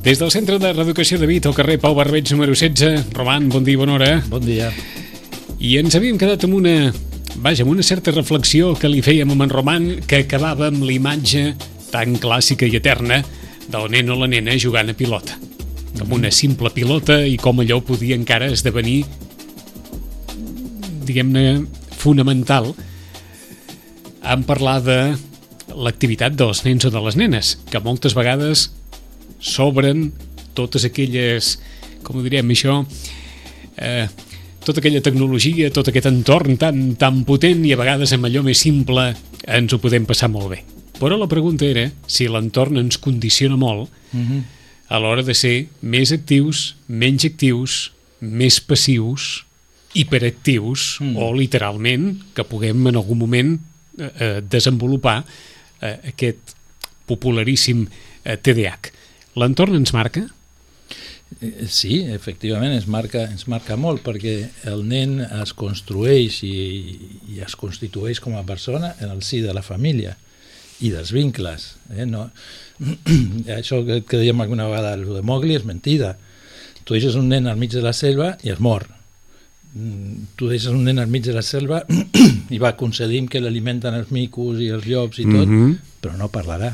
Des del Centre de Reeducació de Vit, al carrer Pau Barbeig, número 16. Roman, bon dia, bona hora. Bon dia. I ens havíem quedat amb una... Vaja, amb una certa reflexió que li fèiem amb en Roman, que acabava amb l'imatge tan clàssica i eterna del nen o la nena jugant a pilota. Amb una simple pilota i com allò podia encara esdevenir, diguem-ne, fonamental en parlar de l'activitat dels nens o de les nenes, que moltes vegades s'obren totes aquelles, com ho direm això, eh, tota aquella tecnologia, tot aquest entorn tan, tan potent i a vegades amb allò més simple ens ho podem passar molt bé. Però la pregunta era si l'entorn ens condiciona molt -hmm. a l'hora de ser més actius, menys actius, més passius, hiperactius Mm. o literalment que puguem en algun moment eh, eh, desenvolupar eh, aquest popularíssim eh, TDAH. L'entorn ens marca? Eh, Sí, efectivament, ens marca, ens marca molt perquè el nen es construeix i, i es constitueix com a persona en el si de la família i dels vincles. Eh? No, això que, que dèiem alguna vegada, el de Mowgli és mentida. Tu deixes un nen al mig de la selva i es mor. Mm, Tu deixes un nen al mig de la selva i va concedint que l'alimenten els micos i els llops i tot, Mhm. però no parlarà.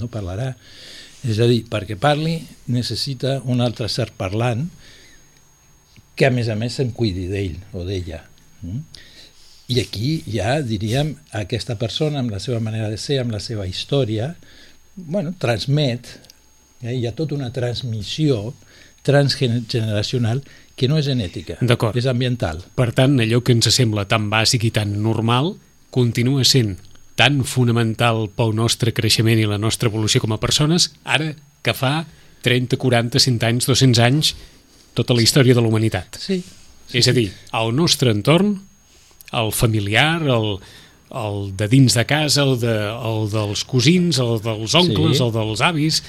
No parlarà. És a dir, perquè parli necessita un altre ser parlant que a més a més se'n cuidi d'ell o d'ella. Mm? I aquí ja, diríem, aquesta persona amb la seva manera de ser, amb la seva història, bueno, transmet, eh? hi ha tota una transmissió transgeneracional que no és genètica, és ambiental. Per tant, allò que ens sembla tan bàsic i tan normal continua sent tan fonamental pel nostre creixement i la nostra evolució com a persones, ara que fa 30, 40, 100 anys, 200 anys, tota la història de la humanitat. Sí. És a dir, el nostre entorn, el familiar, el, el de dins de casa, el, de, el dels cosins, el dels oncles, Sí. el dels avis,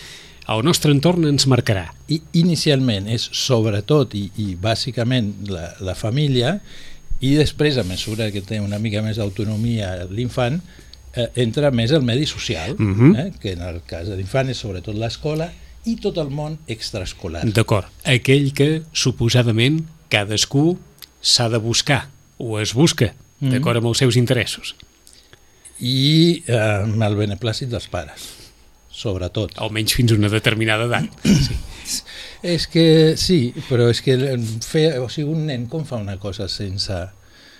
el nostre entorn ens marcarà. I inicialment és sobretot i, i bàsicament la, la família i després, a mesura que té una mica més d'autonomia l'infant, eh, entra més el medi social, Mhm. eh, que en el cas de l'infant és sobretot l'escola i tot el món extraescolar. D'acord. Aquell que, suposadament, cadascú s'ha de buscar, o es busca, Mhm. d'acord amb els seus interessos. I eh, amb el beneplàcit dels pares, sobretot. Almenys fins a una determinada edat. Sí. És que sí, però és que fer, o sigui, un nen com fa una cosa sense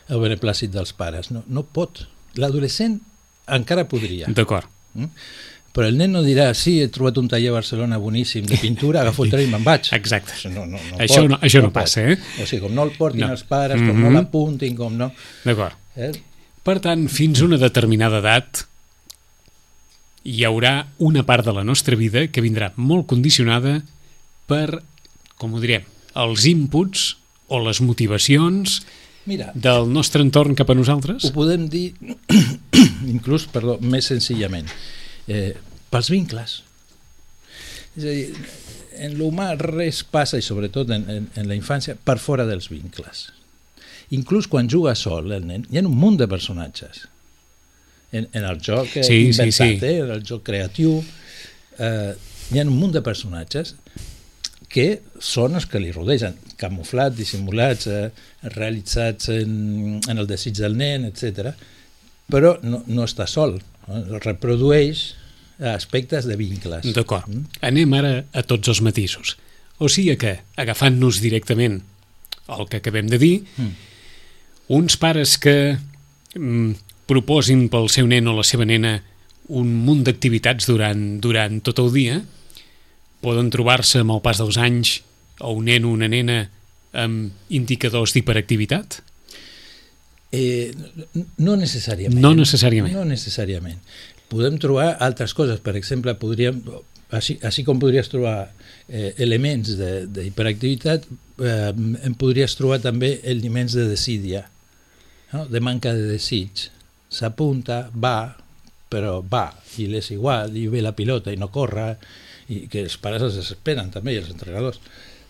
el beneplàcit dels pares? No, no pot. L'adolescent encara podria. D'acord. Mm? Però el nen no dirà, sí, he trobat un taller a Barcelona boníssim de pintura, agafo el tren i me'n vaig. Exacte. No, no, no Això pot, no- això no pot. passa, eh? O sigui, com no el portin No. no. els pares, com no Mhm. l'apuntin, com no... D'acord. Eh? Per tant, fins a una determinada edat hi haurà una part de la nostra vida que vindrà molt condicionada per, com ho direm, els inputs o les motivacions Mira, del nostre entorn cap a nosaltres? ho podem dir, inclús, perdó, més senzillament, eh, pels vincles. És a dir, en l'humà res passa, i sobretot en, en, en la infància, per fora dels vincles. Inclús quan juga sol el nen, hi ha un munt de personatges. En, en el joc Sí, sí, inventat, sí. Eh, en el joc creatiu, eh, hi ha un munt de personatges que són els que li rodegen, camuflats, dissimulats, eh, realitzats en, en el desig del nen, etc. Però no, no està sol, no? reprodueix aspectes de vincles. D'acord. Mm? Anem ara a tots els matisos. O sigui que, agafant-nos directament el que acabem de dir, Mm. uns pares que mm, proposin pel seu nen o la seva nena un munt d'activitats durant, durant tot el dia, poden trobar-se amb el pas dels anys o un nen o una nena amb indicadors d'hiperactivitat? Eh, no necessàriament. No necessàriament. No necessàriament. Podem trobar altres coses, per exemple, podríem, així, així com podries trobar eh, elements de- d'hiperactivitat, eh, en podries trobar també elements de desídia, no? de manca de desig. S'apunta, va, però va, i l'és igual, i ve la pilota i no corre, i que els pares es desesperen també, i els entrenadors,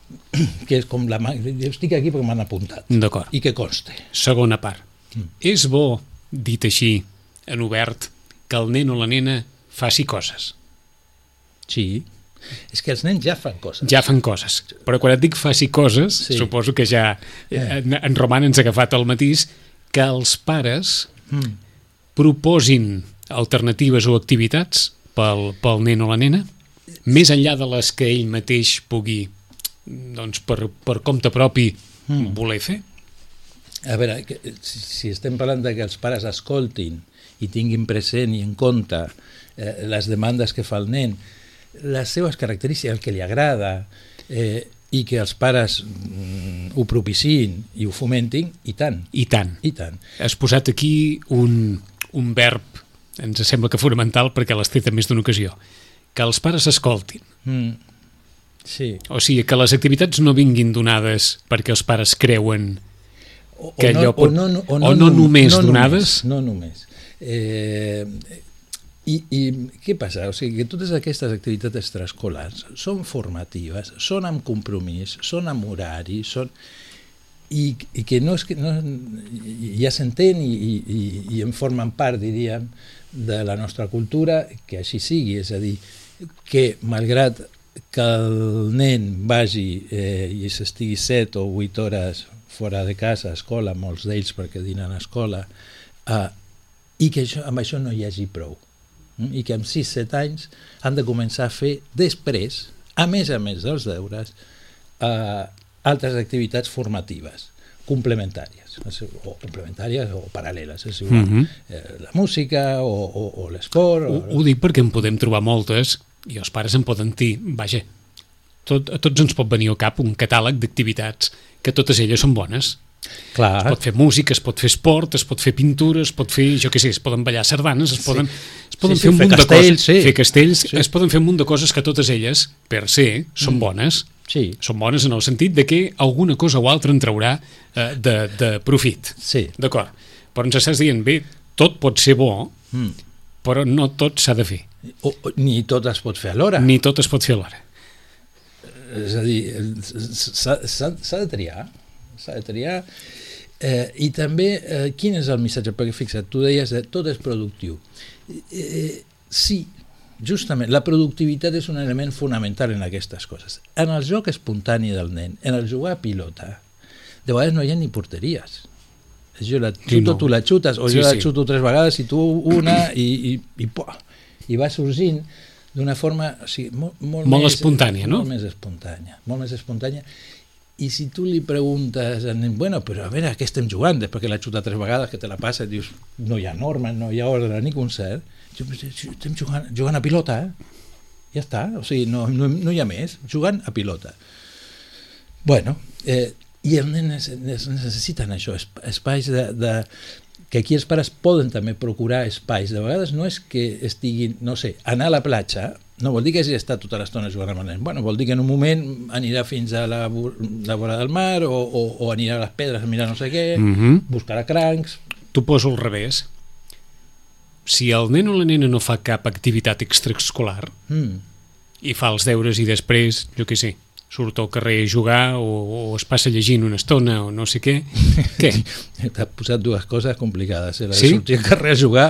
que és com la... mà- Jo estic aquí perquè m'han apuntat, D'acord. i que conste. Segona part. Mm. És bo, dit així, en obert, que el nen o la nena faci coses. Sí, És que els nens ja fan coses. Ja fan coses. Però quan et dic faci coses, sí. Suposo que ja Eh. en, en Roman ens ha agafat el matís, que els pares Mm. proposin alternatives o activitats pel, pel nen o la nena, més enllà de les que ell mateix pugui, doncs, per, per compte propi, Mm. voler fer. A veure, si, si estem parlant de que els pares escoltin i tinguin present i en compte eh, les demandes que fa el nen, les seves característiques, el que li agrada, eh, i que els pares mm, ho propiciïn i ho fomentin, i tant, I tant. i tant. Has posat aquí un, un verb, ens sembla que fonamental perquè l'has tret en més d'una ocasió, que els pares escoltin. Mm. Sí. O sigui, que les activitats no vinguin donades perquè els pares creuen O, Que o, no, allò pot- o, no, o, o no, no només no donades? Només, no només. Eh, i, I què passa? O sigui, que totes aquestes activitats extraescolars són formatives, són amb compromís, són amb horari, són... I, i que no és que no, ja s'entén i, i, i en formen part, diríem, de la nostra cultura, que així sigui, és a dir, que malgrat que el nen vagi eh, i s'estigui 7 o 8 hores fora de casa, a escola, molts d'ells perquè dinen a escola, eh, i que això, amb això no hi hagi prou. Mm? I que amb 6-7 anys han de començar a fer després, a més a més dels deures, eh, altres activitats formatives, complementàries, o complementàries o paral·leles, és igual. Mhm. eh, la música o, o, o l'esport. Ho, o... ho dic perquè en podem trobar moltes i els pares en poden dir, vaja, tot, a tots ens pot venir al cap un catàleg d'activitats que totes elles són bones. Clar, Es pot fer música, es pot fer esport, es pot fer pintura, es pot fer, jo què sé, es poden ballar sardanes, es poden, es poden Sí, sí, fer un munt de castells, coses, sí. fer castells, Sí. es poden fer un munt de coses que totes elles, per ser, són bones. Sí, Són bones en el sentit de que alguna cosa o altra en traurà eh, de, de profit. sí. D'acord. Però ens estàs dient, bé, tot pot ser bo, Mm. però no tot s'ha de fer. O, o, ni tot es pot fer alhora. Ni tot es pot fer alhora. És a dir, s'ha s'ha- de triar, s'ha de triar. Eh, I també, eh, quin és el missatge? Perquè fixa't, tu deies que tot és productiu. Eh, sí, justament, la productivitat és un element fonamental en aquestes coses. En el joc espontani del nen, en el jugar a pilota, de vegades no hi ha ni porteries. Jo la xuto, Sí, no. tu la xutes, o Sí, jo la sí. xuto tres vegades i tu una, i, i, i, i va sorgint d'una forma o sigui, molt, molt, Molt més, espontània, no? Molt més espontània, molt més espontània. I si tu li preguntes al nen, bueno, però a veure, a què estem jugant? Després que l'ha xutat tres vegades, que te la passa, dius, no hi ha norma, no hi ha ordre ni concert. Estem jugant, jugant a pilota, eh? Ja està, o sigui, no, no, no hi ha més, jugant a pilota. Bueno, eh, i els nens es necessiten això, esp- espais de, de, que aquí els pares poden també procurar espais. De vegades no és que estiguin, no sé, anar a la platja, no vol dir que hagi estat tota l'estona jugant amb el nen. Bueno, vol dir que en un moment anirà fins a la, la vora del mar o, o, o anirà a les pedres a mirar no sé què, Mm -hmm. buscarà crancs... T'ho poso al revés. Si el nen o la nena no fa cap activitat extraescolar Mm. i fa els deures i després, jo què sé, surt al carrer a jugar o, o es passa llegint una estona o no sé què, què? T'ha posat dues coses complicades. Eh? La de Sí? sortir al carrer a jugar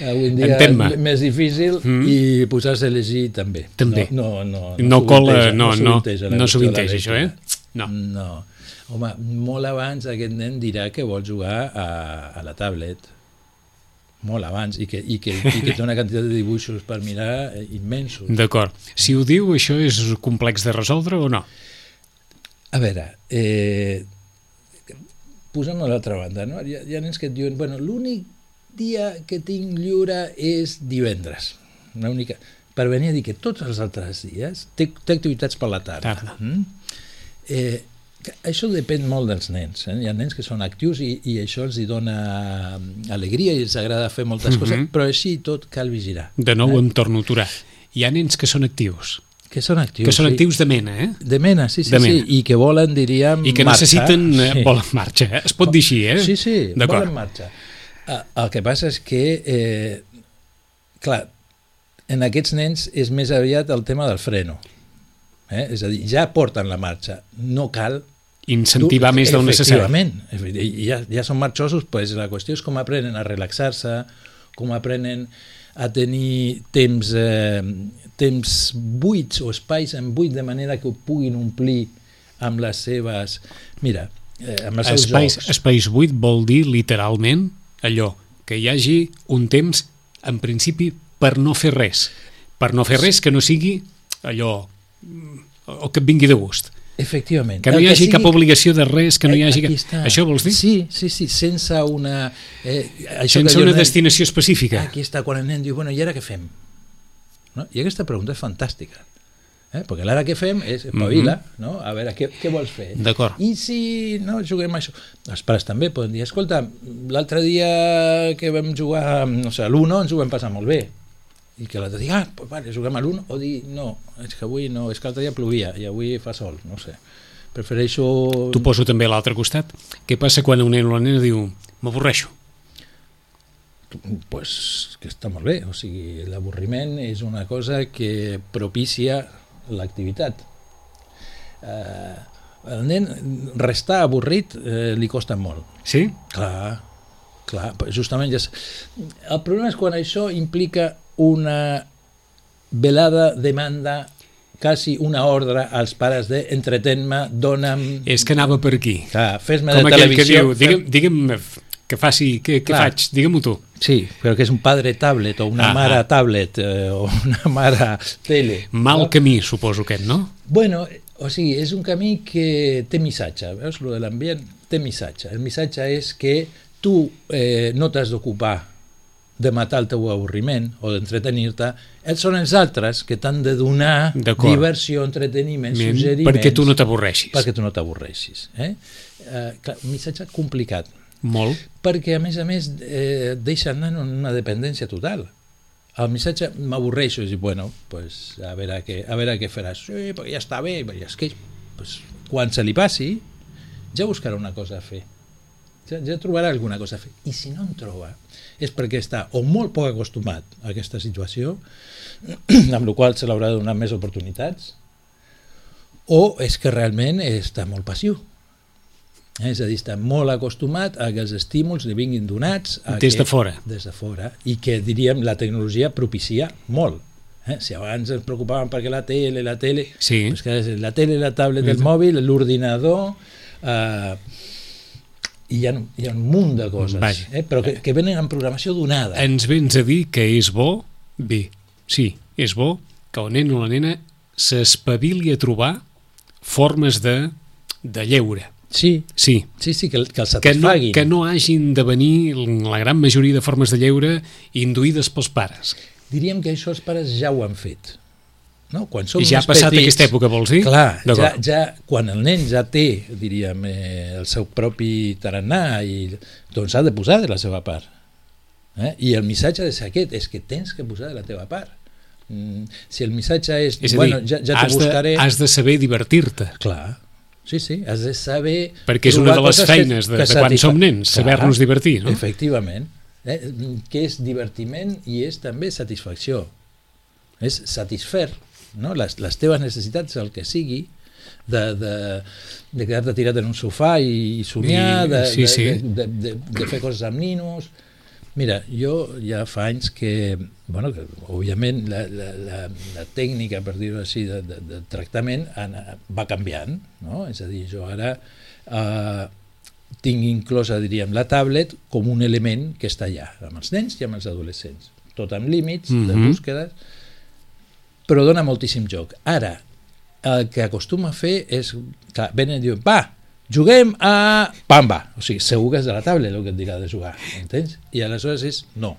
avui en dia Entén-me. més difícil Mm. i posar-se a llegir també. També. No, no, no, No cola, sovinteja, no, no, no sovinteja això, eh? No. No. Home, molt abans aquest nen dirà que vol jugar a, a la tablet. Molt abans. I que, i, que, I que té una quantitat de dibuixos per mirar eh, immensos. D'acord. Si ho diu, això és complex de resoldre o no? A veure, eh, posem-ho a l'altra banda, no? Hi ha, hi ha nens que et diuen, bueno, l'únic dia que tinc lliure és divendres. Una única... Per venir a dir que tots els altres dies té, té activitats per la tarda. Tarda. Mm? Eh, això depèn molt dels nens. Eh? Hi ha nens que són actius i, i això els hi dona alegria i els agrada fer moltes Mhm. coses, però així tot cal vigilar. De nou Eh? em torno a aturar. Hi ha nens que són actius, Que són actius. que són sí. actius de mena, eh? De mena, sí, sí, De mena. sí. I que volen, diríem, I que marxa. necessiten eh, Sí. volen marxa, eh? Es pot dir així, eh? Sí, sí, volen marxa. Ah, El que passa és que, eh, clar, en aquests nens és més aviat el tema del freno. Eh? És a dir, ja porten la marxa, no cal... Incentivar més del necessari. Ja, ja són marxosos, pues la qüestió és com aprenen a relaxar-se, com aprenen a tenir temps, eh, temps buits o espais en buit de manera que ho puguin omplir amb les seves... Mira, eh, amb els seus espais, jocs. espais buit vol dir literalment allò, que hi hagi un temps en principi per no fer res per no fer res que no sigui allò o que et vingui de gust Efectivament. que no hi hagi sigui- cap obligació de res que no hi Eh, hagi... aquí està. Això vols dir? Sí, sí, sí, sense una... Eh, això Sense que una nen- destinació específica. Aquí està, quan el nen diu, bueno, i ara què fem? No? I aquesta pregunta és fantàstica. Eh? Perquè l'ara què fem és espavila, mm -hmm. no? a veure, què, què vols fer? D'acord. I si no juguem això? Els pares també poden dir, escolta, l'altre dia que vam jugar, no sé, a l'Uno ens ho vam passar molt bé. I que l'altre dia, ah, pues vale, juguem a l'Uno, o dir, no, és que avui no, és que l'altre dia plovia i avui fa sol, no sé. Prefereixo... T'ho poso també a l'altre costat. Què passa quan un nen o una nena diu m'avorreixo? pues, que està molt bé, o sigui, l'avorriment és una cosa que propicia l'activitat. Eh, el nen restar avorrit eh, li costa molt. Sí? Clar, clar, justament ja... és- El problema és quan això implica una velada demanda quasi una ordre als pares de entretén-me, dona'm... És que anava per aquí. Clar, fes-me Com de aquell que televisió. diu, digue'm, digue'm que faci, què, què faig? Digue-m'ho tu. Sí, però que és un padre tablet o una Ah, mare ah. tablet eh, o una mare tele. Mal no? camí, suposo aquest, no? Bueno, o sigui, és un camí que té missatge, veus, lo de l'ambient té missatge. El missatge és que tu eh, no t'has d'ocupar de matar el teu avorriment o d'entretenir-te, els són els altres que t'han de donar diversió, entreteniment, Men, suggeriments... perquè tu no t'avorreixis. Perquè tu no t'avorreixis. Eh? Eh, clar, un missatge complicat, Molt. perquè a més a més eh, deixa anar en una dependència total el missatge m'avorreixo i dic, bueno, pues, a, veure què, a veure què faràs sí, perquè ja està bé perquè és que, pues, quan se li passi ja buscarà una cosa a fer ja, ja trobarà alguna cosa a fer i si no en troba és perquè està o molt poc acostumat a aquesta situació amb la qual se l'haurà de donar més oportunitats o és que realment està molt passiu Eh, és a dir, està molt acostumat a que els estímuls li vinguin donats a Des que, de fora. des de fora i que diríem la tecnologia propicia molt eh? si abans ens preocupaven perquè la tele, la tele Sí. pues que la tele, la tablet, el mòbil l'ordinador eh, hi ha, hi ha un munt de coses Vaja. eh? però que, que venen en programació donada Ens vens a dir que és bo, bé, sí, és bo que el nen o la nena s'espavili a trobar formes de, de lleure. sí, Sí, sí, sí, que, que el que no, satisfaguin que no hagin de venir la gran majoria de formes de lleure induïdes pels pares. diríem que això els pares ja ho han fet no? quan som I ja ha passat petits, aquesta època, vols dir? Clar, ja, ja, quan el nen ja té, diríem, eh, el seu propi tarannà, i, doncs ha de posar de la seva part. Eh? I el missatge ser aquest, és que tens que posar de la teva part. Mm, si el missatge és, És dir, bueno, ja, ja has, t'ho buscaré... de, has de saber divertir-te. Clar, sí, sí, has de saber... Perquè és una de les coses que- feines de, de quan som nens, saber-nos divertir, no? Efectivament. Eh? Que és divertiment i és també satisfacció. És satisfer no? les, les teves necessitats, el que sigui, de, de, de quedar-te tirat en un sofà i, i somiar, I- de, sí, de, sí. De, de, de, de fer coses amb ninos... Mira, jo ja fa anys que, bueno, que òbviament la, la, la, la tècnica, per dir-ho així, de, de, de tractament va canviant, no? És a dir, jo ara eh, tinc inclosa, diríem, la tablet com un element que està allà, amb els nens i amb els adolescents, tot amb límits de Mhm. búsquedes, però dona moltíssim joc. Ara, el que acostuma a fer és, clar, venen i diuen, va, juguem a Pamba. O sigui, segur que és de la tablet el que et dirà de jugar, entens? I aleshores és no.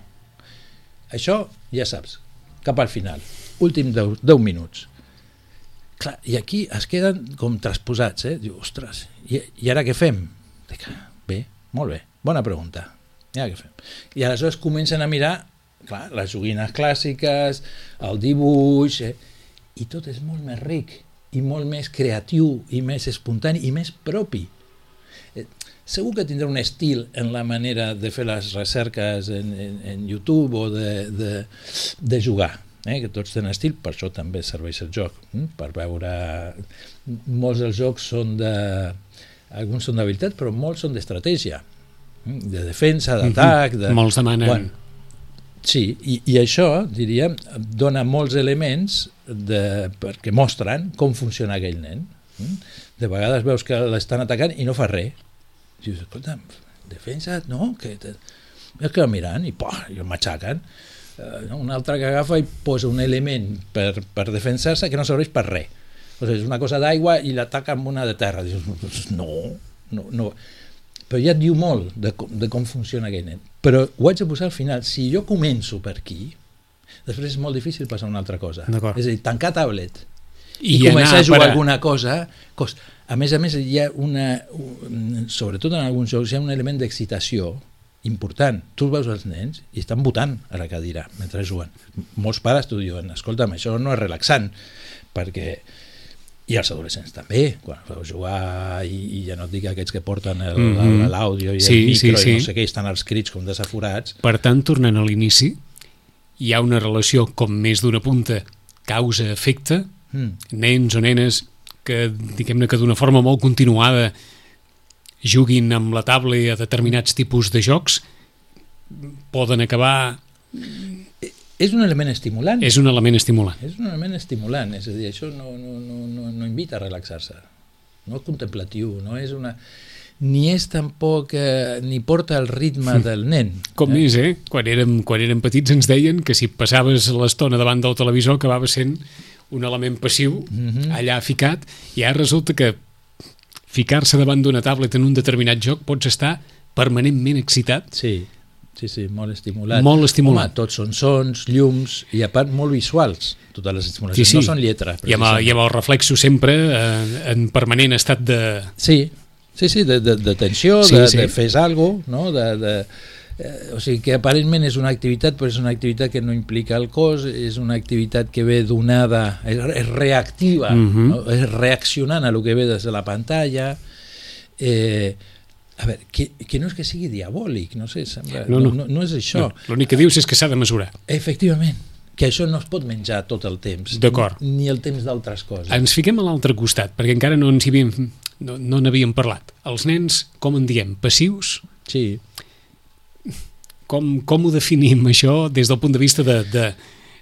Això ja saps, cap al final, últim 10, 10 minuts. Clar, i aquí es queden com transposats, eh? Diu, ostres, i, i ara què fem? Dic, bé, molt bé, bona pregunta. I ara què fem? I aleshores comencen a mirar, clar, les joguines clàssiques, el dibuix, eh? i tot és molt més ric, i molt més creatiu, i més espontani, i més propi. Eh, segur que tindrà un estil en la manera de fer les recerques en, en, en YouTube o de, de, de jugar, eh? que tots tenen estil, per això també serveix el joc, hm? per veure... Molts dels jocs són de... Alguns són d'habilitat, però molts són d'estratègia, hm? de defensa, d'atac... De... Molts demanen Bueno, Sí, i, i això, diríem, dona molts elements de, perquè mostren com funciona aquell nen. Mm? De vegades veus que l'estan atacant i no fa res. Dius, escolta, defensa, no? Que te... Es queda mirant i, poh, i el matxaquen. Uh, un altre que agafa i posa un element per, per defensar-se que no serveix per res. O sigui, és una cosa d'aigua i l'ataca amb una de terra. Dius, no, no, no. Però ja et diu molt de, com- de com funciona aquell nen. Però ho haig de posar al final. Si jo començo per aquí, després és molt difícil passar a una altra cosa. És a dir, tancar tablet I, i, començar a jugar per alguna cosa cost... a més a més hi ha una un- sobretot en alguns jocs hi ha un element d'excitació important, tu veus els nens i estan votant a la cadira mentre juguen molts pares t'ho diuen, escolta'm això no és relaxant perquè i els adolescents també, quan els veus jugar i, i ja no et dic aquests que porten el- Mhm. l'àudio i Sí, el micro sí, sí. i no sé què, estan els crits com desaforats Per tant, tornant a l'inici, hi ha una relació com més d'una punta causa-efecte, mm. nens o nenes que, diguem-ne que d'una forma molt continuada juguin amb la tablet a determinats tipus de jocs, poden acabar... és un element estimulant És un element estimulant. És un element estimulant, és a dir, això no, no, no, no, no invita a relaxar-se, no és contemplatiu, no és una... ni és tampoc, eh, ni porta el ritme del nen. Com és, eh? Quan érem, quan érem petits ens deien que si passaves l'estona davant del televisor acabava sent un element passiu Mhm. allà ficat i ara resulta que ficar-se davant d'una tablet en un determinat joc pots estar permanentment excitat Sí, sí, sí, molt estimulat. Molt estimulat. Home, tots són sons, llums, i a part molt visuals, totes les Sí, estimulacions. sí. No són lletres. i amb, el- i amb el reflexo sempre eh, en permanent estat de... Sí, sí, sí, de, de, de tensió, Sí, de, sí. de fes algo, no? de, de, eh, o sigui que aparentment és una activitat, però és una activitat que no implica el cos, és una activitat que ve donada, és, és reactiva, Mhm. no? és reaccionant a lo que ve des de la pantalla. Eh, a veure, que, que no és que sigui diabòlic, no sé, sembla, No, no, no. no, és això. No, L'únic que dius és que s'ha de mesurar. Efectivament, que això no es pot menjar tot el temps. D'acord. Ni, ni el temps d'altres coses. Ens fiquem a l'altre costat, perquè encara no ens hi havíem, no, no n'havíem parlat. Els nens, com en diem, passius? Sí, Com, com ho definim, això, des del punt de vista de, de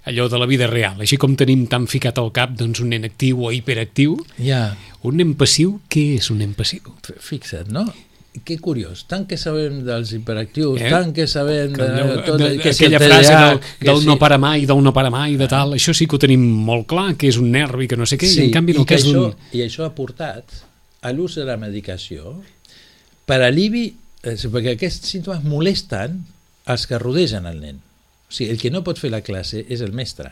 allò de la vida real? Així com tenim tan ficat al cap doncs, un nen actiu o hiperactiu, ja, un nen passiu, què és un nen passiu? Fixa't, no? Que curiós, tant que sabem dels hiperactius, Eh? eh? tant que sabem de, Allò- tot, de, que si el aquella frase TDA, del, que del si- no para mai, del no para mai, de tal, això sí que ho tenim molt clar, que és un nervi, que no sé què, i en canvi en el que cas això, d'un... I això ha portat a l'ús de la medicació per alivi, eh, perquè aquests símptomes molesten els que rodegen el nen. O sigui, el que no pot fer la classe és el mestre.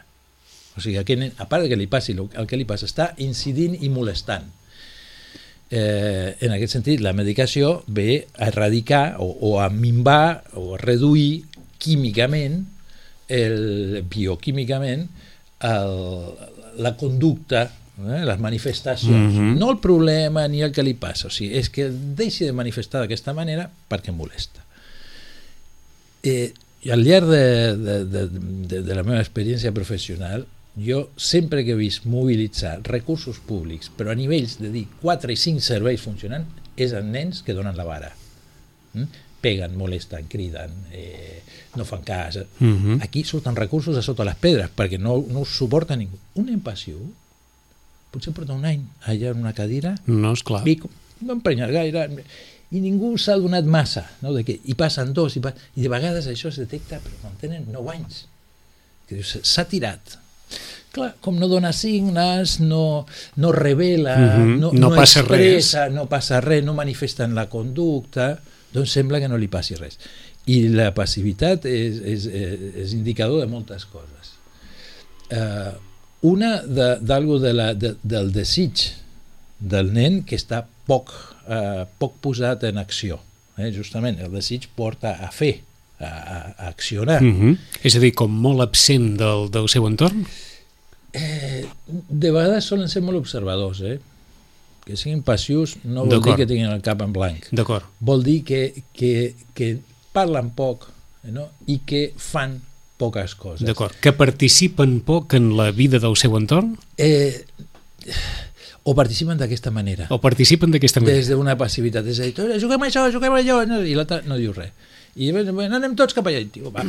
O sigui, aquest nen, a part que li passi el que li passa, està incidint i molestant. Eh, en aquest sentit, la medicació ve a erradicar o, o a minvar o a reduir químicament, el, bioquímicament, el, la conducta, eh, les manifestacions. Mhm. No el problema ni el que li passa, o sigui, és que deixi de manifestar d'aquesta manera perquè molesta. Eh, i al llarg de, de, de, de, de la meva experiència professional jo sempre que he vist mobilitzar recursos públics però a nivells de dir 4 i 5 serveis funcionant és en nens que donen la vara mm? peguen, molesten, criden eh, no fan cas Mhm. aquí surten recursos a sota les pedres perquè no, no us suporta ningú un nen passiu potser porta un any allà en una cadira No, esclar. i com- no emprenyar gaire i ningú s'ha donat massa no? de que, i passen dos i, pa, i de vegades això es detecta però quan tenen 9 anys que s'ha tirat clar, com no dona signes no, no revela Mhm, no, no passa expressa, no passa res no manifesta en la conducta doncs sembla que no li passi res i la passivitat és, és, és indicador de moltes coses eh, una de, d'algo de la, de, del desig del nen que està poc, eh, poc posat en acció. Eh? Justament, el desig porta a fer, a, a, accionar. Mm. Mhm. És a dir, com molt absent del, del seu entorn? Eh, de vegades solen ser molt observadors, eh? Que siguin passius no vol dir que tinguin el cap en blanc. D'acord. Vol dir que, que, que parlen poc eh, no? i que fan poques coses. D'acord. Que participen poc en la vida del seu entorn Eh, o participen d'aquesta manera. o participen d'aquesta manera? des d'una passivitat. És a dir, "Tu, juguem això, juguem allò, no, i l'altre no diu res. I bueno, bueno, anem tots cap allà. I diu, va,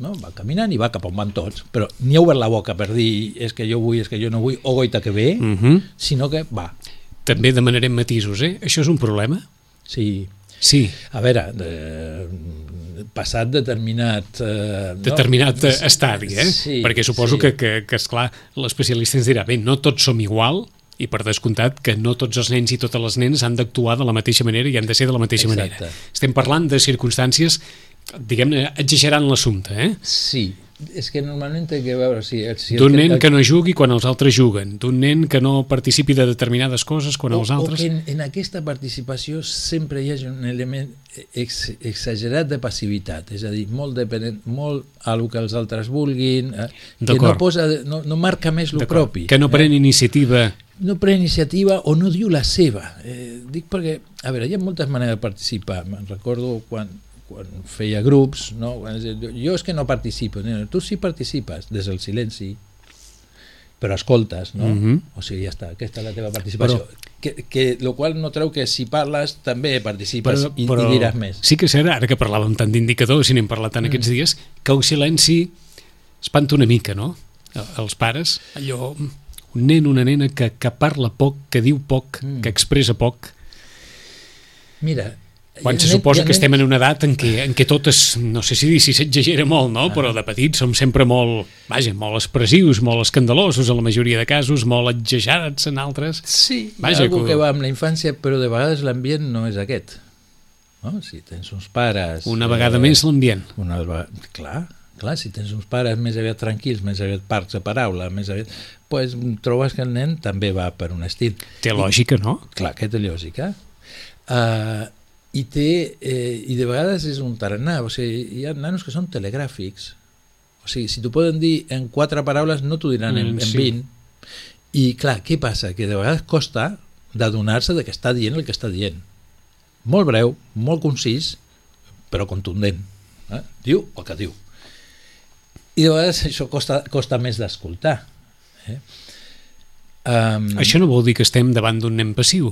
no? va caminant i va cap on van tots, però ni ha obert la boca per dir és que jo vull, és que jo no vull, o goita que ve, Mm -hmm. sinó que va. També demanarem matisos, eh? Això és un problema? Sí, Sí, a veure, eh, passat determinat... Eh, determinat no? estadi, eh? Sí, Perquè suposo sí. que, que, que esclar, l'especialista ens dirà, bé, no tots som igual, i per descomptat que no tots els nens i totes les nenes han d'actuar de la mateixa manera i han de ser de la mateixa Exacte. manera. Estem parlant de circumstàncies, diguem-ne, exagerant l'assumpte, eh? Sí, és que normalment té que veure... Si, si el D'un nen que no jugui quan els altres juguen, d'un nen que no participi de determinades coses quan o, els o altres... que en, en aquesta participació sempre hi hagi un element ex, exagerat de passivitat, és a dir, molt dependent, molt a lo que els altres vulguin, eh, que no, posa, no, no marca més lo D'acord. propi. Que no pren eh? iniciativa... no pren iniciativa o no diu la seva. Eh, dic perquè, a veure, hi ha moltes maneres de participar. Me'n recordo quan, quan feia grups, no? Jo és que no participo. No, tu sí participes, des del silenci, però escoltes, no? Mhm. O sigui, ja està, aquesta és la teva participació. Però- que, que, lo qual no treu que si parles també participes Però, i, però i diràs més. sí que és cert, ara que parlàvem tant d'indicadors i n'hem parlat tant Mm. aquests dies, que el silenci espanta una mica, no? Els pares, allò, un nen, una nena que, que parla poc, que diu poc, Mm. que expressa poc, Mira, quan se suposa que estem en una edat en què, en què tot és, no sé si dir si s'exagera molt, no? però de petits som sempre molt, vaja, molt expressius, molt escandalosos en la majoria de casos, molt exagerats en altres. Sí, Vaja, hi ha que- que va amb la infància, però de vegades l'ambient no és aquest. No? Si tens uns pares... Una vegada eh, més l'ambient. Una, clar, clar, si tens uns pares més aviat tranquils, més aviat parts de paraula, més aviat... pues, trobes que el nen també va per un estil. Té lògica, no? Clar que té lògica. Uh, i, té, eh, I de vegades és un tarannà, o sigui, hi ha nanos que són telegràfics. O sigui, si t'ho poden dir en quatre paraules, no t'ho diran en, Mm, en sí. 20. I clar, què passa? Que de vegades costa d'adonar-se de que està dient el que està dient. Molt breu, molt concís, però contundent. Eh? Diu el que diu. I de vegades això costa, costa més d'escoltar. Eh? Um, Això no vol dir que estem davant d'un nen passiu.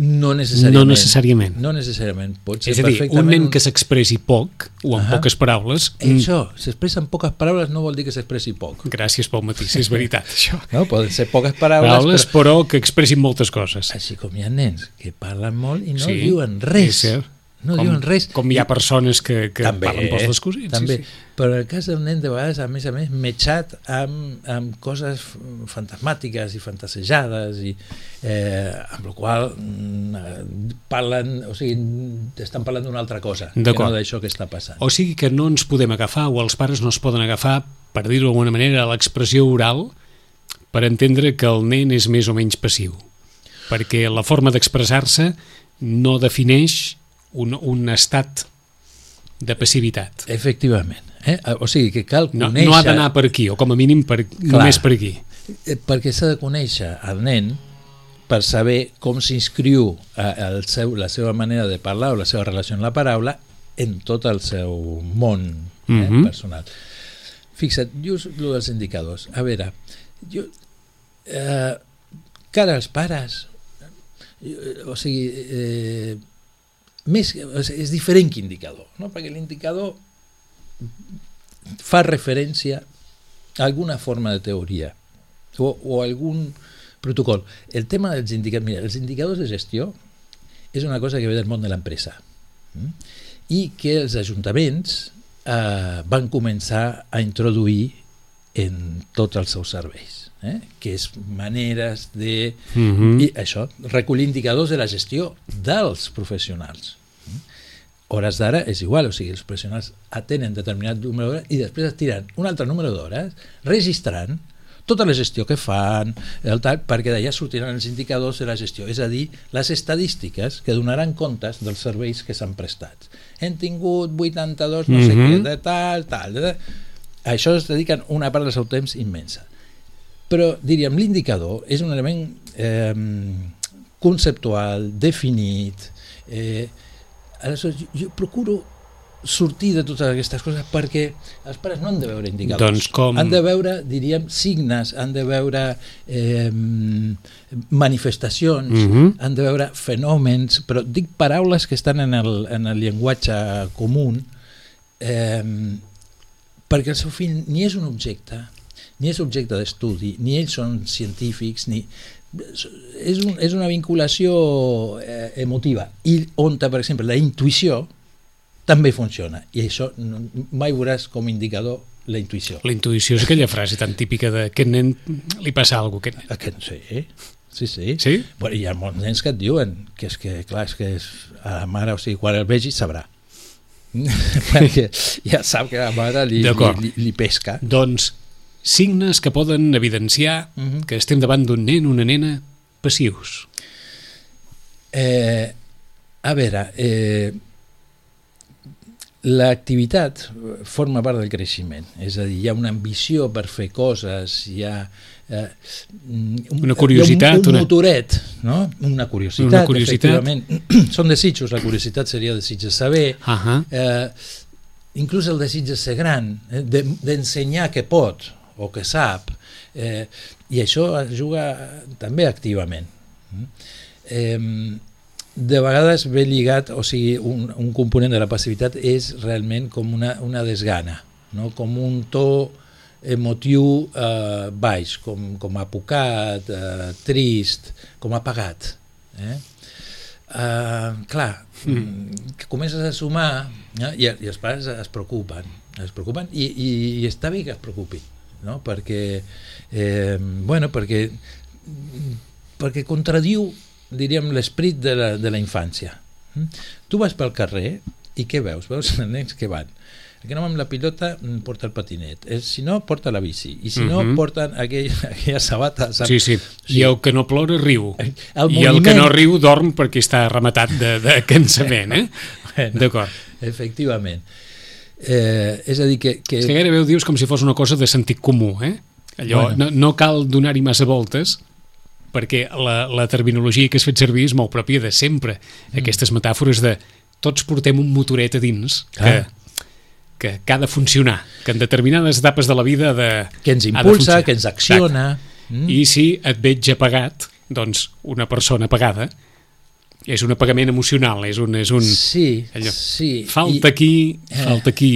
No necessàriament. No necessàriament. No necessàriament. Pot ser És a dir, un perfectament nen que s'expressi poc, o amb Ahà. poques paraules... mm, Això, s'expressa en poques paraules no vol dir que s'expressi poc. Gràcies pel matís, és veritat, això. No? Poden ser poques paraules, Paraules, però... però que expressin moltes coses. Així com hi ha nens que parlen molt i no Sí, diuen és res. cert. No com, diuen res. Com hi ha persones que, que també, parlen pels descosits. també. Sí, sí. Però el cas del nen de vegades, a més a més, metjat amb, amb coses fantasmàtiques i fantasejades i eh, amb la qual mm, eh, parlen, o sigui, estan parlant d'una altra cosa que no d'això que està passant. O sigui que no ens podem agafar, o els pares no es poden agafar, per dir-ho d'alguna manera, a l'expressió oral per entendre que el nen és més o menys passiu. Perquè la forma d'expressar-se no defineix un, un estat de passivitat. Efectivament. Eh? O sigui, que cal No, conèixer... no ha d'anar per aquí, o com a mínim per, només per aquí. Eh, perquè s'ha de conèixer el nen per saber com s'inscriu eh, seu, la seva manera de parlar o la seva relació amb la paraula en tot el seu món eh, Mhm. personal. Fixa't, just el dels indicadors. A veure, jo, eh, cara als pares, eh, o sigui, eh, més, és diferent que indicador, no? perquè l'indicador fa referència a alguna forma de teoria o, o algun protocol. El tema dels indicadors, mira, els indicadors de gestió és una cosa que ve del món de l'empresa mm? i que els ajuntaments eh, van començar a introduir en tots els seus serveis eh? que és maneres de Mhm. i això, recollir indicadors de la gestió dels professionals Mm? hores d'ara és igual, o sigui, els professionals atenen determinat número d'hores i després es tiren un altre número d'hores registrant tota la gestió que fan, el tal, perquè d'allà sortiran els indicadors de la gestió, és a dir, les estadístiques que donaran comptes dels serveis que s'han prestat. Hem tingut 82, no sé Mhm. què, de tal, tal, de... A això es dediquen una part del seu temps immensa. Però, diríem, l'indicador és un element eh, conceptual, definit, eh, aleshores jo, procuro sortir de totes aquestes coses perquè els pares no han de veure indicadors. Doncs com- Han de veure, diríem, signes, han de veure eh, manifestacions, Mhm. han de veure fenòmens, però dic paraules que estan en el, en el llenguatge comú eh, perquè el seu fill ni és un objecte, ni és objecte d'estudi, ni ells són científics, ni és, un, és una vinculació eh, emotiva i on, per exemple, la intuïció també funciona i això mai veuràs com indicador la intuïció. La intuïció és aquella frase tan típica de aquest nen li passa alguna cosa. Aquest, sí, sí, sí. Sí? Bueno, hi ha molts nens que et diuen que és que, clar, és que és, a la mare, o sigui, quan el vegi sabrà. perquè ja sap que la mare li, li, li, li pesca. Doncs signes que poden evidenciar uh -huh. que estem davant d'un nen una nena passius. Eh, a veure, eh, l'activitat forma part del creixement, és a dir, hi ha una ambició per fer coses, hi ha eh, un, una curiositat, un, un motoret, no? una curiositat, una curiositat. efectivament. Són desitjos, la curiositat seria desig de saber, uh -huh. eh, inclús el desig de ser gran, eh, d'ensenyar de, que pot, o que sap, eh, i això es juga també activament. Eh, de vegades ve lligat, o sigui, un, un component de la passivitat és realment com una, una desgana, no? com un to emotiu eh, baix, com, com apocat, eh, trist, com apagat. Eh? Uh, clar, mm. que comences a sumar eh? I, i els pares es preocupen es preocupen i, i, i està bé que es preocupin no? perquè, eh, bueno, perquè, perquè contradiu diríem l'esperit de, la, de la infància. Mm? Tu vas pel carrer i què veus? Veus els nens que van el que no amb la pilota mm, porta el patinet, el, si no porta la bici, i si no uh mhm. -huh. porten aquell, aquella sabata. Sap? Sí, sí, i el que no plora riu, el i moviment... el que no riu dorm perquè està rematat de, de cansament, eh? bueno, D'acord. Efectivament. Eh, és a dir que... que... És que gairebé ho dius com si fos una cosa de sentit comú, eh? Allò, bueno. no, no cal donar-hi massa voltes perquè la, la terminologia que has fet servir és molt pròpia de sempre. Mm. Aquestes metàfores de tots portem un motoret a dins que, ah. que, que ha de funcionar, que en determinades etapes de la vida de, que ens impulsa, que ens acciona. Mm. I si et veig apagat, doncs una persona apagada és un apagament emocional, és un... És un sí, allò, sí. Falta I, aquí, eh, falta aquí,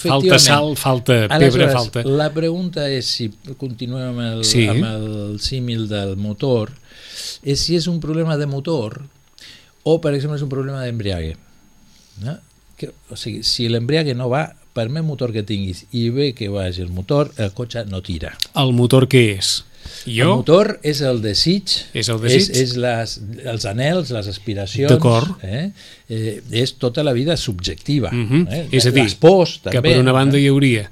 falta sal, falta pebre, falta... La pregunta és, si continuem amb el, sí. amb el símil del motor, és si és un problema de motor o, per exemple, és un problema d'embriague. No? Que, o sigui, si l'embriague no va, per més motor que tinguis i bé que vagi el motor, el cotxe no tira. El motor què és? Jo? El motor és el desig, és, el desig? és, és les, els anels, les aspiracions, eh? eh? és tota la vida subjectiva. Mm -hmm. eh? És a dir, pors, també, que per una banda hi hauria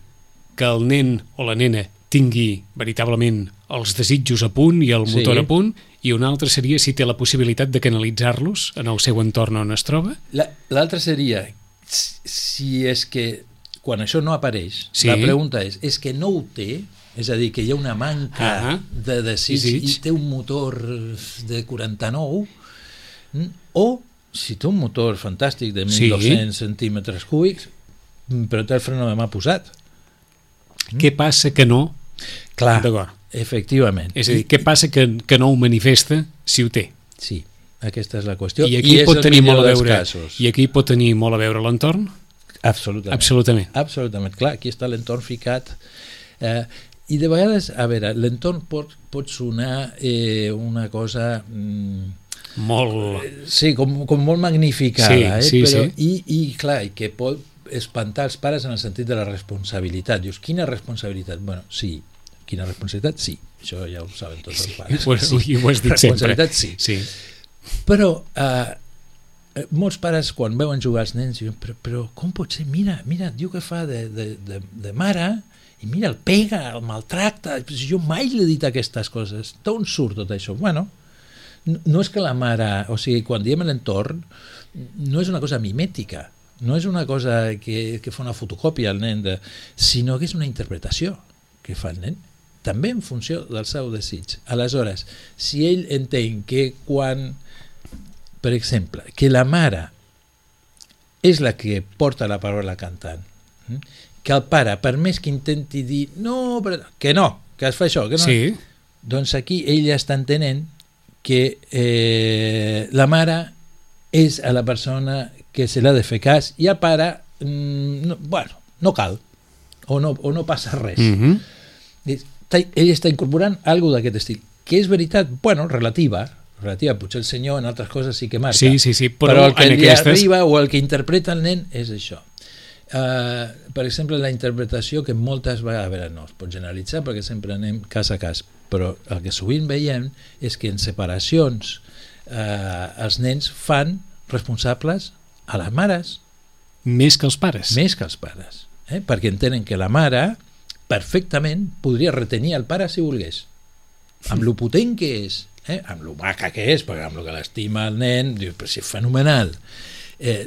que el nen o la nena tingui veritablement els desitjos a punt i el motor sí. a punt, i un altre seria si té la possibilitat de canalitzar-los en el seu entorn on es troba? L'altre la, seria si és que quan això no apareix, sí. la pregunta és, és que no ho té és a dir, que hi ha una manca uh -huh. de desig, desig. i té un motor de 49 mm, o si té un motor fantàstic de 1.200 sí. centímetres cúbics però té el freno de mà posat. Mm. què passa que no? Clar, efectivament. És a dir, què passa que, que no ho manifesta si ho té? Sí, aquesta és la qüestió. I aquí I pot tenir molt a veure i aquí pot tenir molt a veure l'entorn? Absolutament. Absolutament, absolutament. clar, aquí està l'entorn ficat eh, i de vegades, a veure, l'entorn pot, pot sonar eh, una cosa... Mm, molt... Sí, com, com molt magnificada, sí, eh? sí, Però, sí. I, I, clar, que pot espantar els pares en el sentit de la responsabilitat. Dius, quina responsabilitat? Bueno, sí, quina responsabilitat? Sí, això ja ho saben tots els pares. Sí, ho, sí. ho has dit responsabilitat, sempre. sí. sí. Però eh, molts pares, quan veuen jugar els nens, diuen, però, però com pot ser? Mira, mira, diu que fa de, de, de, de mare i mira, el pega, el maltracta, jo mai l'he dit aquestes coses, d'on surt tot això? Bueno, no és que la mare, o sigui, quan diem l'entorn, no és una cosa mimètica, no és una cosa que, que fa una fotocòpia al nen, de, sinó que és una interpretació que fa el nen, també en funció del seu desig. Aleshores, si ell entén que quan, per exemple, que la mare és la que porta la paraula cantant, hm, que el pare, per més que intenti dir no, però, que no, que es fa això, que no, sí. doncs aquí ella està entenent que eh, la mare és a la persona que se l'ha de fer cas i el pare, mm, no, bueno, no cal. o no, o no passa res. Mm -hmm. Està- ell està incorporant alguna d'aquest estil, que és veritat, bueno, relativa, relativa, potser el senyor en altres coses sí que marca, Sí, sí, sí, però però el que en li aquestes- arriba o el que interpreta el nen és això. Uh, per exemple, la interpretació que moltes vegades, a veure, no es pot generalitzar perquè sempre anem cas a cas, però el que sovint veiem és que en separacions uh, els nens fan responsables a les mares Més que els pares. més que els pares, eh? perquè entenen que la mare perfectament podria retenir el pare si volgués, amb lo potent que és, eh? amb lo maca que és, perquè amb lo que l'estima el nen, dius, però si és fenomenal. Eh,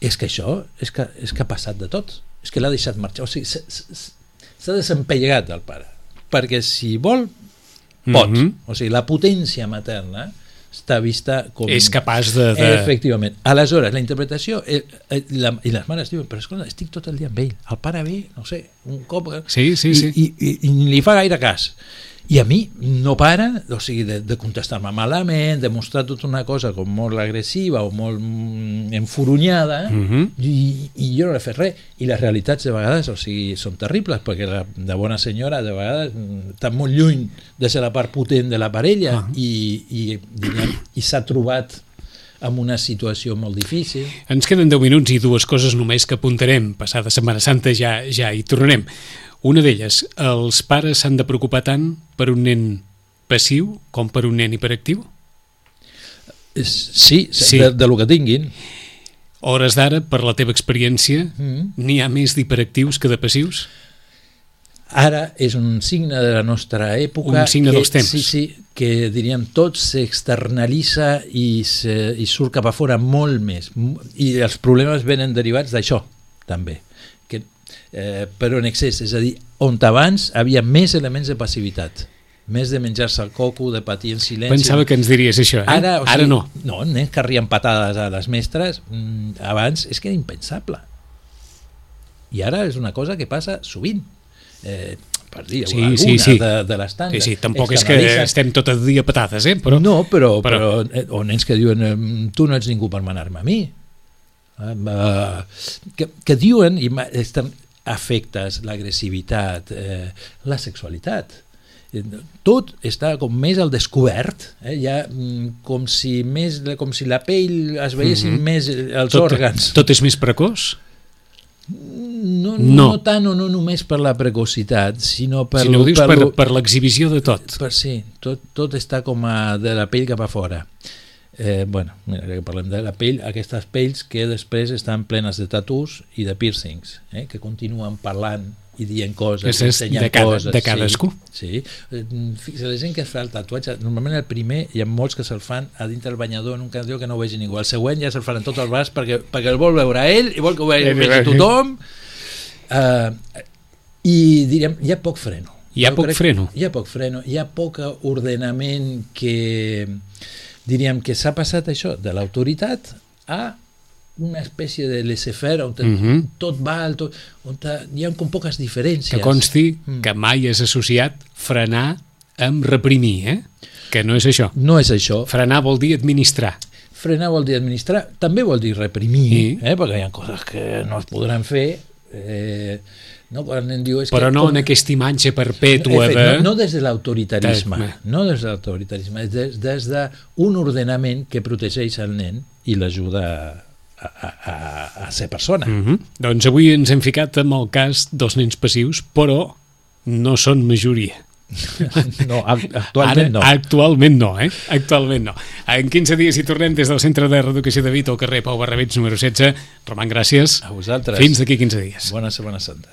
és que això és que, és que ha passat de tot, és que l'ha deixat marxar, o sigui, s'ha- desempellegat el pare, perquè si vol, pot, Mhm. o sigui, la potència materna està vista com... És capaç de... de... Efectivament. Aleshores, la interpretació... Eh, eh, la, I les mares diuen, però escolta, estic tot el dia amb ell. El pare ve, no sé, un cop... Sí, sí, i, sí. I, i, I ni li fa gaire cas. I a mi no para, o sigui, de, de contestar-me malament, de mostrar tota una cosa com molt agressiva o molt mm, enfurunyada, Mhm. i, i jo no he fet res. I les realitats de vegades, o sigui, són terribles, perquè la, de bona senyora de vegades mm, està molt lluny de ser la part potent de la parella Ah. i, i, diguem, i s'ha trobat en una situació molt difícil. Ens queden 10 minuts i dues coses només que apuntarem. Passada Setmana Santa ja ja hi tornarem. Una d'elles, els pares s'han de preocupar tant per un nen passiu com per un nen hiperactiu? Sí, Sí. De, de lo que tinguin. Hores d'ara, per la teva experiència, Mm. n'hi ha més d'hiperactius que de passius? Ara és un signe de la nostra època Un signe que, dels temps. Sí, sí, que diríem tot s'externalitza i, se, i surt cap a fora molt més i els problemes venen derivats d'això també eh, però en excés, és a dir on abans havia més elements de passivitat més de menjar-se el coco, de patir en silenci Pensava que ens diries això, eh? Ara, o sigui, Ara no. No, nens que rien patades a les mestres, mm, abans és que era impensable. I ara és una cosa que passa sovint. Eh, per dir Sí, alguna sí, sí. de, de les Sí, sí, tampoc és que estem tot el dia patades, eh? Però, no, però, però- però, eh, o nens que diuen tu no ets ningú per manar-me a mi. Eh, que, que diuen i estan afectes, l'agressivitat, eh, la sexualitat. Eh, Tot està com més al descobert, eh? ja, mm, com, si més, com si la pell es veiessin Mhm. més eh, els tot, òrgans. tot és més precoç? No, no. No. tant o no només per la precocitat, sinó per... si no ho dius per, per, per l'exhibició de tot. per sí, tot, tot està com a de la pell cap a fora. Eh, bueno, mira, ja que parlem de la pell, aquestes pells que després estan plenes de tatus i de piercings, eh, que continuen parlant i dient coses, és ensenyant de cada- coses. de cadascú. Sí, sí. Eh, Fixa, la gent que es fa el tatuatge, normalment el primer hi ha molts que se'l fan a dintre el banyador en un candió que no ho vegi ningú. El següent ja se'l faran tot el braç perquè, perquè el vol veure a ell i vol que ho vegi, vegi tothom. Uh, I diríem, hi ha poc freno. Hi ha Jo poc crec- freno. Hi ha poc freno, hi ha poc ordenament que diríem que s'ha passat això de l'autoritat a una espècie de laissez-faire on Mhm. tot val, tot, on hi ha com poques diferències. Que consti Mm. que mai has associat frenar amb reprimir, eh? Que no és això. No és això. Frenar vol dir administrar. Frenar vol dir administrar, també vol dir reprimir, Sí. eh? perquè hi ha coses que no es podran fer. Eh, no, quan nen diu, és Però que, no com- en aquesta imatge perpètua de... no, no des de l'autoritarisme, no des de l'autoritarisme, és des, des d'un ordenament que protegeix el nen i l'ajuda a, a, a, a ser persona. Mm -hmm. Doncs avui ens hem ficat amb el cas dels nens passius, però no són majoria. No, ac- actualment no. Ara, Actualment no, eh? Actualment no. En 15 dies hi tornem des del Centre de Reeducació de Vita al carrer Pau Barrabets número 16. Roman, gràcies. A vosaltres. Fins d'aquí 15 dies. Bona Setmana Santa.